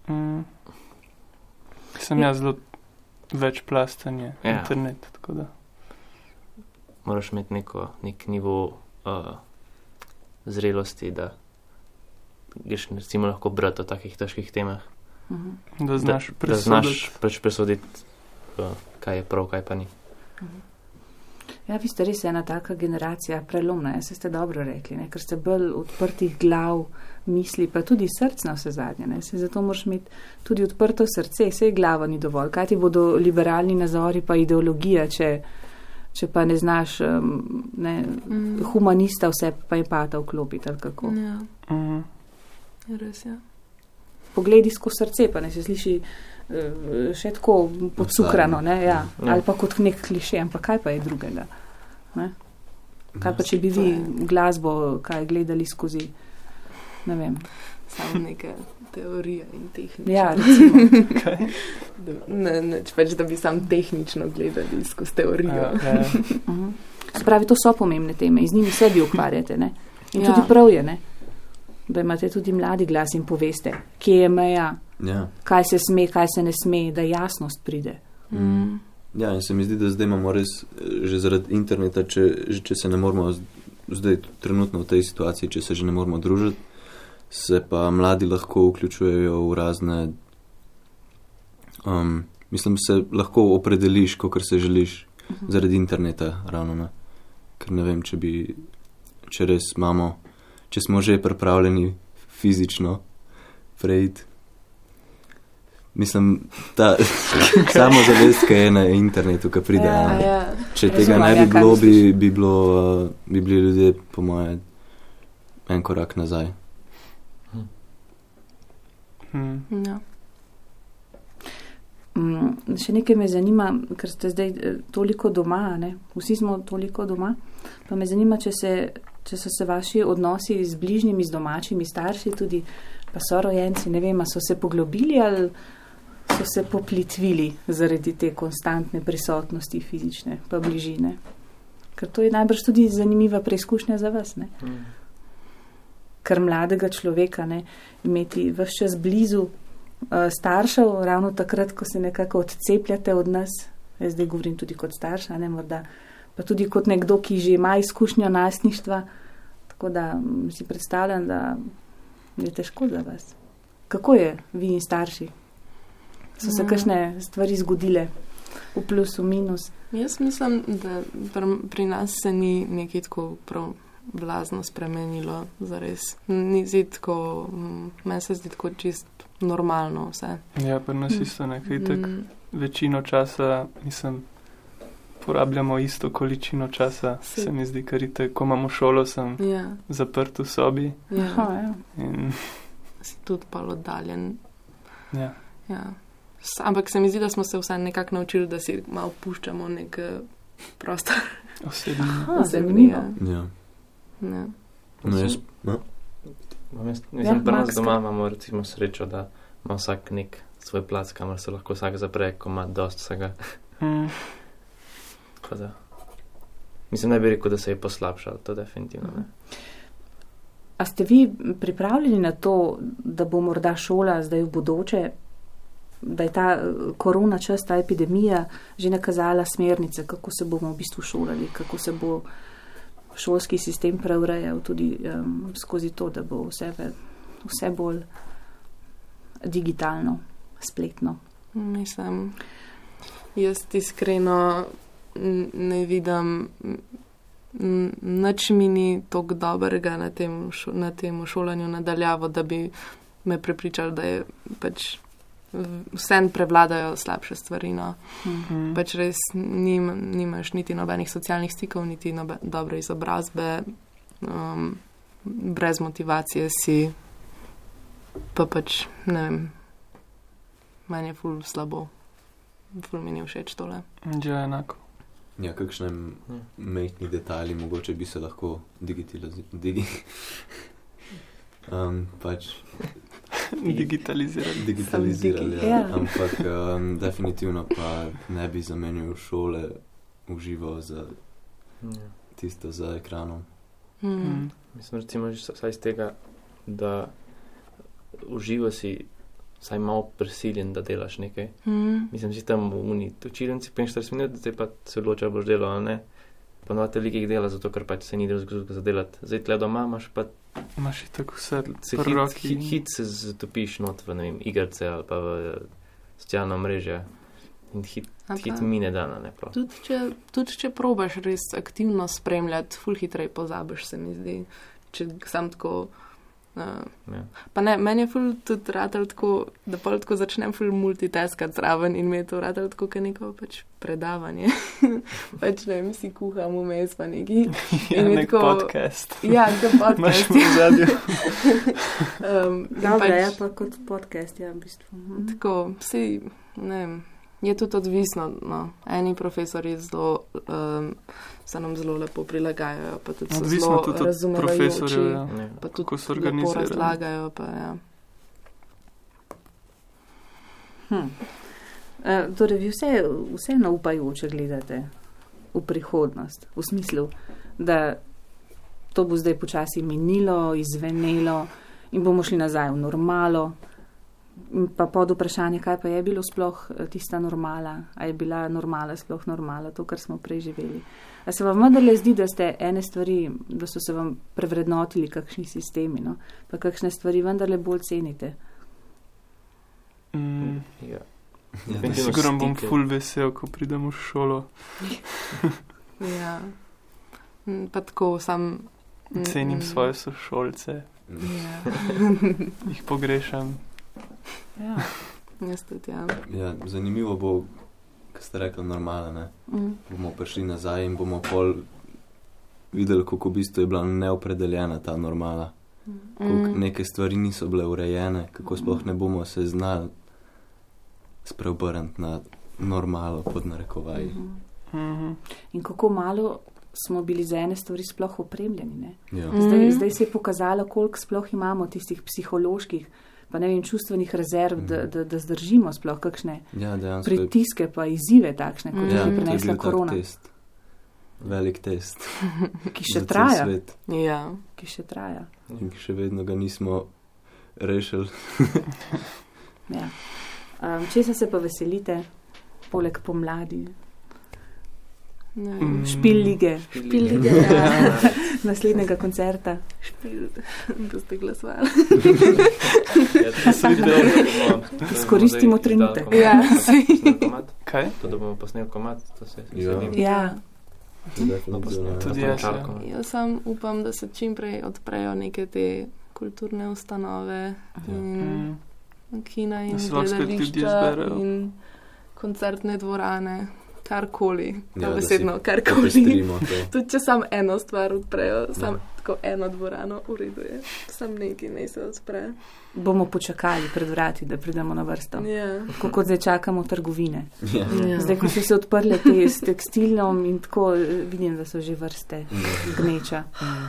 Mm. Sem jaz zelo večplasten je Ja. internet, tako da. Moraš imeti neko, nek nivo uh, zrelosti, da greš recimo lahko brati o takih težkih temah. Mhm. Da znaš da, da presoditi. znaš presoditi, uh, kaj je prav, kaj pa ni. Ja, vi ste res ena taka generacija, prelomna, ja, se ste dobro rekli, ne? ker ste bolj odprtih glav, misli, pa tudi src na vse zadnje. Ne? Se zato moraš imeti tudi odprto srce, vse glava ni dovolj. Kaj ti bodo liberalni nazori, pa ideologija, če, če pa ne znaš um, ne, Mm. humanista vse pa empata vklopiti ali kako. Ja, Mhm. res je. Pogledi skozi srce, pa ne se sliši še tako podcukrano, ne, ja. Ali pa kot nek kliše, ampak kaj pa je drugega. Ne? Kaj pa, če bi vi glasbo kaj gledali skozi, ne vem. Samo neke teorije in tehnike. Ja, recimo. ne, ne, pač, da bi sam tehnično gledali skozi teorijo. Ja, ja. Mhm. Se pravi, to so pomembne teme in z njimi se vi ukvarjate. Ne? In Ja. tudi prav je, ne? da imate tudi mladi glas in poveste, kje je meja, Ja. kaj se sme, kaj se ne sme, da jasnost pride. Mm. ja, in se mi zdi, da zdaj imamo res, eh, že zaradi interneta, če, če se ne moramo zdaj trenutno v tej situaciji, če se že ne moramo družiti, se pa mladi lahko vključujejo v razne. Um, mislim, se lahko opredeliš, kot se želiš, zaradi interneta, ravno ne. Ker ne vem, če bi, če res imamo, če smo že pripravljeni fizično preiti. Mislim, ta samozavest, ki je na internetu, ki pride. Ja, ne. Ja, Če Razumem, tega ne ja, bi kaj bilo, bi, bi, bilo, uh, bi bili ljudje, po moje, en korak nazaj. Mhm. ja. Mm, še nekaj me zanima, ker ste zdaj eh, toliko doma, a ne? vsi smo toliko doma. Pa me zanima, če, se, če so se vaši odnosi z bližnjimi, z domačimi starši, tudi pa sorojenci, ne vem, a so se poglobili ali so se poplitvili zaradi te konstantne prisotnosti fizične, pa bližine. Ker to je najbrž tudi zanimiva preizkušnja za vas, ne? Mm. Ker mladega človeka ne, imeti vse čas blizu uh, staršev, ravno takrat, ko se nekako odcepljate od nas, jaz zdaj govorim tudi kot starša, ne morda, pa tudi kot nekdo, ki že ima izkušnjo najstništva, tako da mm, si predstavljam, da je težko za vas. Kako je vi in starši? So se kakšne stvari zgodile, v plus, v minus? Jaz mislim, da pri, pri nas se ni nekaj tako prav blazno spremenilo, zares. Ni zdi tako, mm, meni se zdi tako čist normalno vse. Ja, pri nas isto nekaj tak. Mm, Večino časa, mislim, porabljamo isto količino časa, Se- se mi zdi, ker ite, ko imamo šolo, sem ja, zaprt v sobi Aha, ja, ja. in si tudi pa oddaljen. ja. Ja. Ampak se mi zdi, da smo se vsaj nekako naučili, da si malo puščamo nek eh, prostor. osebno. Aha, Osebni, zanimivo. ja. Ja. Ja. No, jaz, no. Imam jaz- Ja, Mislim, pri nas doma imamo recimo srečo, da ima vsak nek svoj plac, kamor se lahko vsak zapre, ko ima dost vsega. Mm. Da. Mislim, ne bi rekel, da se je poslabšalo, to definitivno ne. A ste vi pripravljeni na to, da bo morda šola zdaj v bodoče, da je ta eh, korona čas, ta epidemija že nakazala smernice, kako se bomo v bistvu šolali, kako se bo šolski sistem preurejal tudi um, skozi to, da bo vse, vse bolj digitalno, spletno. Mislim, jaz iskreno ne vidim, n- nič mi ni tako dobrega na tem, šo, na tem šolanju nadaljavo, da bi me prepričali, da je pač vsem prevladajo slabše stvari. No. Mm. Pač res nim, nimaš niti nobenih socialnih stikov, niti nobe, dobre izobrazbe, um, brez motivacije si, pa pač ne vem, meni je ful slabo, ful mi ni všeč tole. Ja, enako. Ja, kakšne Ja. majhni detajli mogoče bi se lahko digitalizi- digi um, pač Digitalizirati. digitalizirali. digi, Ja. ja. Ampak um, definitivno pa ne bi zamenjal šole v živo za Ja. tisto za ekranom. Hmm. Mm. Mislim, recimo, že vsaj iz tega, da uživa si vsaj malo prisiljen, da delaš nekaj. Hmm. Mislim, si tam v uni, učilnici 45 minut, zdaj pa se odloča, boš delal ali ne. Ponovadi veliko jih dela, zato ker pač se ni drugega za delati. Zdaj tle doma imaš pa Imaš tako vse se pri hit, roki. hit, hit se zatopiš not v vem, igrice ali pa v socialna mreža. In hit, Ali hit mine dana, ne prav. Tudi če, tudi če probaš res aktivno spremljati, ful hitreje pozabiš, se mi zdi. Če sam tako. Uh, Ja. pa ne, meni je ful tudi radel tako, da pol tako začnem ful multitaskati zraven in mi je to radel tako, kot neko pač predavanje. pač ne vem, si kuham vmes pa neki. Ja, In nek tako- podcast. Ja, ga Imaš podcast. v zadju. um, in Dobro, pač- je pa kot podcast, ja, v bistvu. Mhm. Tako, vsi, ne vem, je tudi odvisno. No. Eni profesori zelo, um, se nam zelo lepo prilagajajo, pa tudi so Odvisno zelo tudi od profesorjev. Ja. Pa tudi kako so lepo organizirani. razlagajo. Pa, ja. Hm. Uh, torej, vi vse, vseeno upajoče gledate v prihodnost, v smislu, da to bo zdaj počasi minilo, izvenelo in bomo šli nazaj v normalo. Pa pod vprašanje, kaj pa je bilo sploh eh, tista normala, a je bila normala sploh normala, to, kar smo prej živeli. A se vam vendarle zdi, da ste ene stvari, da so se vam prevrednotili kakšni sistemi, no? pa kakšne stvari vendarle bolj cenite? Mm, Ja. Ja, Definitivno Sigurno bom ful vesel, ko pridem v šolo. Ja. Mm, Pa tako sam. mm, Cenim mm, svoje sošolce, Ja, jih pogrešam. Ja. jaz tudi, ja. Ja, zanimivo bo, kar ste rekli, normalen. Ne? Mm. Bomo prišli nazaj in bomo pol videli, kako v bistvu je bila neopredeljena ta normala. Kako Mm. neke stvari niso bile urejene, kako sploh ne bomo se znali spreobrniti na normalo pod narekovaji. Mhm. In kako malo smo bili za ene stvari sploh opremljeni. Ne? Ja. Mm. Zdaj, Mhm. zdaj se je pokazalo, koliko sploh imamo tistih psiholoških, pa ne vem, čustvenih rezerv, Mhm. da, da, da zdržimo sploh kakšne ja, dejansko je pritiske, pa izzive takšne, kot Mhm. jih ja, je je prinesla tak korona, test. Velik test. ki še traja. Ja. Ki še traja. In še vedno ga nismo rešili. Ja. Um, Česa se pa veselite, poleg pomladi, Mm. vem. špil lige, Špil lige, ja. naslednjega koncerta? Špil, da ste glasovali. Ja, je Izkoristimo trenutek. Ja. Kaj? To, da bomo posneli komat, to se Ja. veselim. Ja, No. Tudi Pa jaz, ja. Jaz sam upam, da se čim prej odprejo neke te kulturne ustanove in Mm. kina in gledališča in koncertne dvorane, karkoli, Ja, ja, da besedno, karkoli. Tudi če samo eno stvar odprejo, samo Ja. tako eno dvorano ureduje, samo nekaj naj se odpre. bomo počakali pred vrati, da pridemo na vrsto. Ja. Tako kot zdaj čakamo trgovine. Ja. Ja. Zdaj, ko so se odprle te s tekstilom in tako, vidim, da so že vrste Ja. gneča.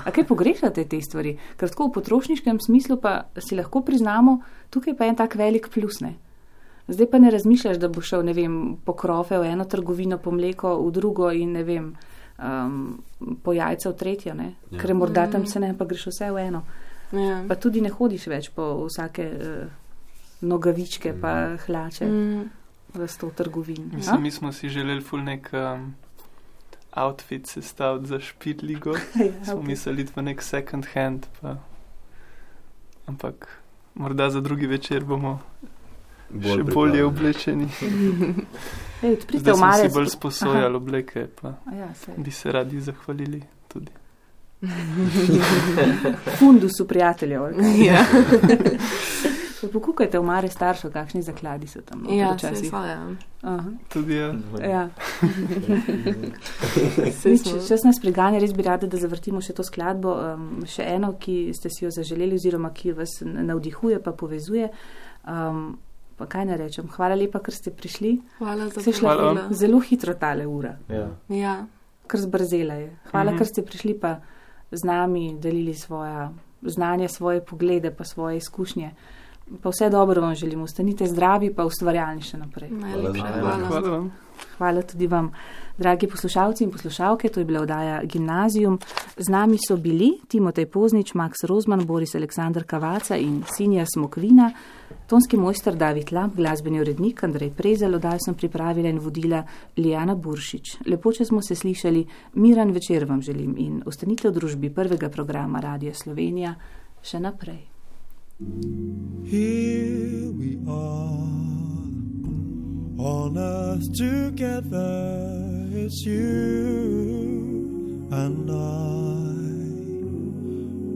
A kaj pogrešate te stvari? Ker tako v potrošniškem smislu pa si lahko priznamo, tukaj pa je en tak velik plus. Ne? Zdaj pa ne razmišljaš, da bo šel, ne vem, po krofe v eno trgovino, po mleko v drugo in ne vem, um, po jajca v tretjo, ne? Ja. ker morda tam Mhm. se ne, pa greš vse v eno. Ja. Pa tudi ne hodiš več po vsake uh, nogavičke, pa hlače Mm. v sto trgovin. A? Mislim, mi smo si želeli ful nek um, outfit sestaviti za špitligo. Ja, Smo ok. mislili v nek second hand, pa. Ampak morda za drugi večer bomo še bolje oblečeni. Odprite Zdaj smo omare. si bolj sposojali obleke, pa Ja, bi se radi zahvalili tudi. Fundusu prijateljev. ali kaj? Ja. Pokukajte v mare staršev, kakšni zakladi so tam. Ja, včasih. se svaja. Aha, Tudi ja. Ja. Nič, Čas nas priganja, res bi rada, da zavrtimo še to skladbo, um, še eno, ki ste si jo zaželeli oziroma ki vas navdihuje pa povezuje. Um, pa kaj ne rečem, hvala lepa, ker ste prišli. Hvala za Se je šla Hvala. zelo hitro tale ura, Ja. Ja. kar zbrzela je. Hvala, Mhm. ker ste prišli pa z nami, delili svoja znanja, svoje poglede pa svoje izkušnje. Pa vse dobro vam želim, ostanite zdravi pa ustvarjalni še naprej. Najlepša Hvala. hvala. Hvala tudi vam, dragi poslušalci in poslušalke. To je bila oddaja Gimnazijum. Z nami so bili Timotej Poznič, Max Rozman, Boris Aleksandr Kavaca in Sinja Smokvina, tonski mojster David Lamp, glasbeni urednik Andrej Prezel, oddajo sem pripravila in vodila Lijana Buršič. Lepo, če smo se slišali, miran večer vam želim in ostanite v družbi prvega programa Radia Slovenija še naprej. Here we are on us together. It's you and I.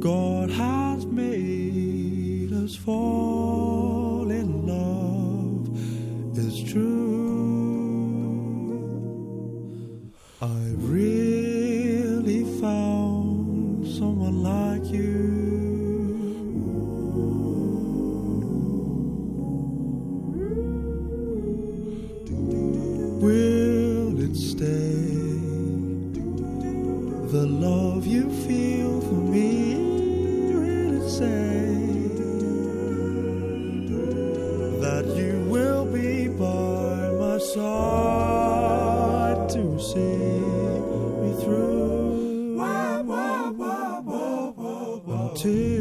God has made us fall in love. It's true. I really found someone like you. love you feel for me really say that you will be by my side to see me through. Until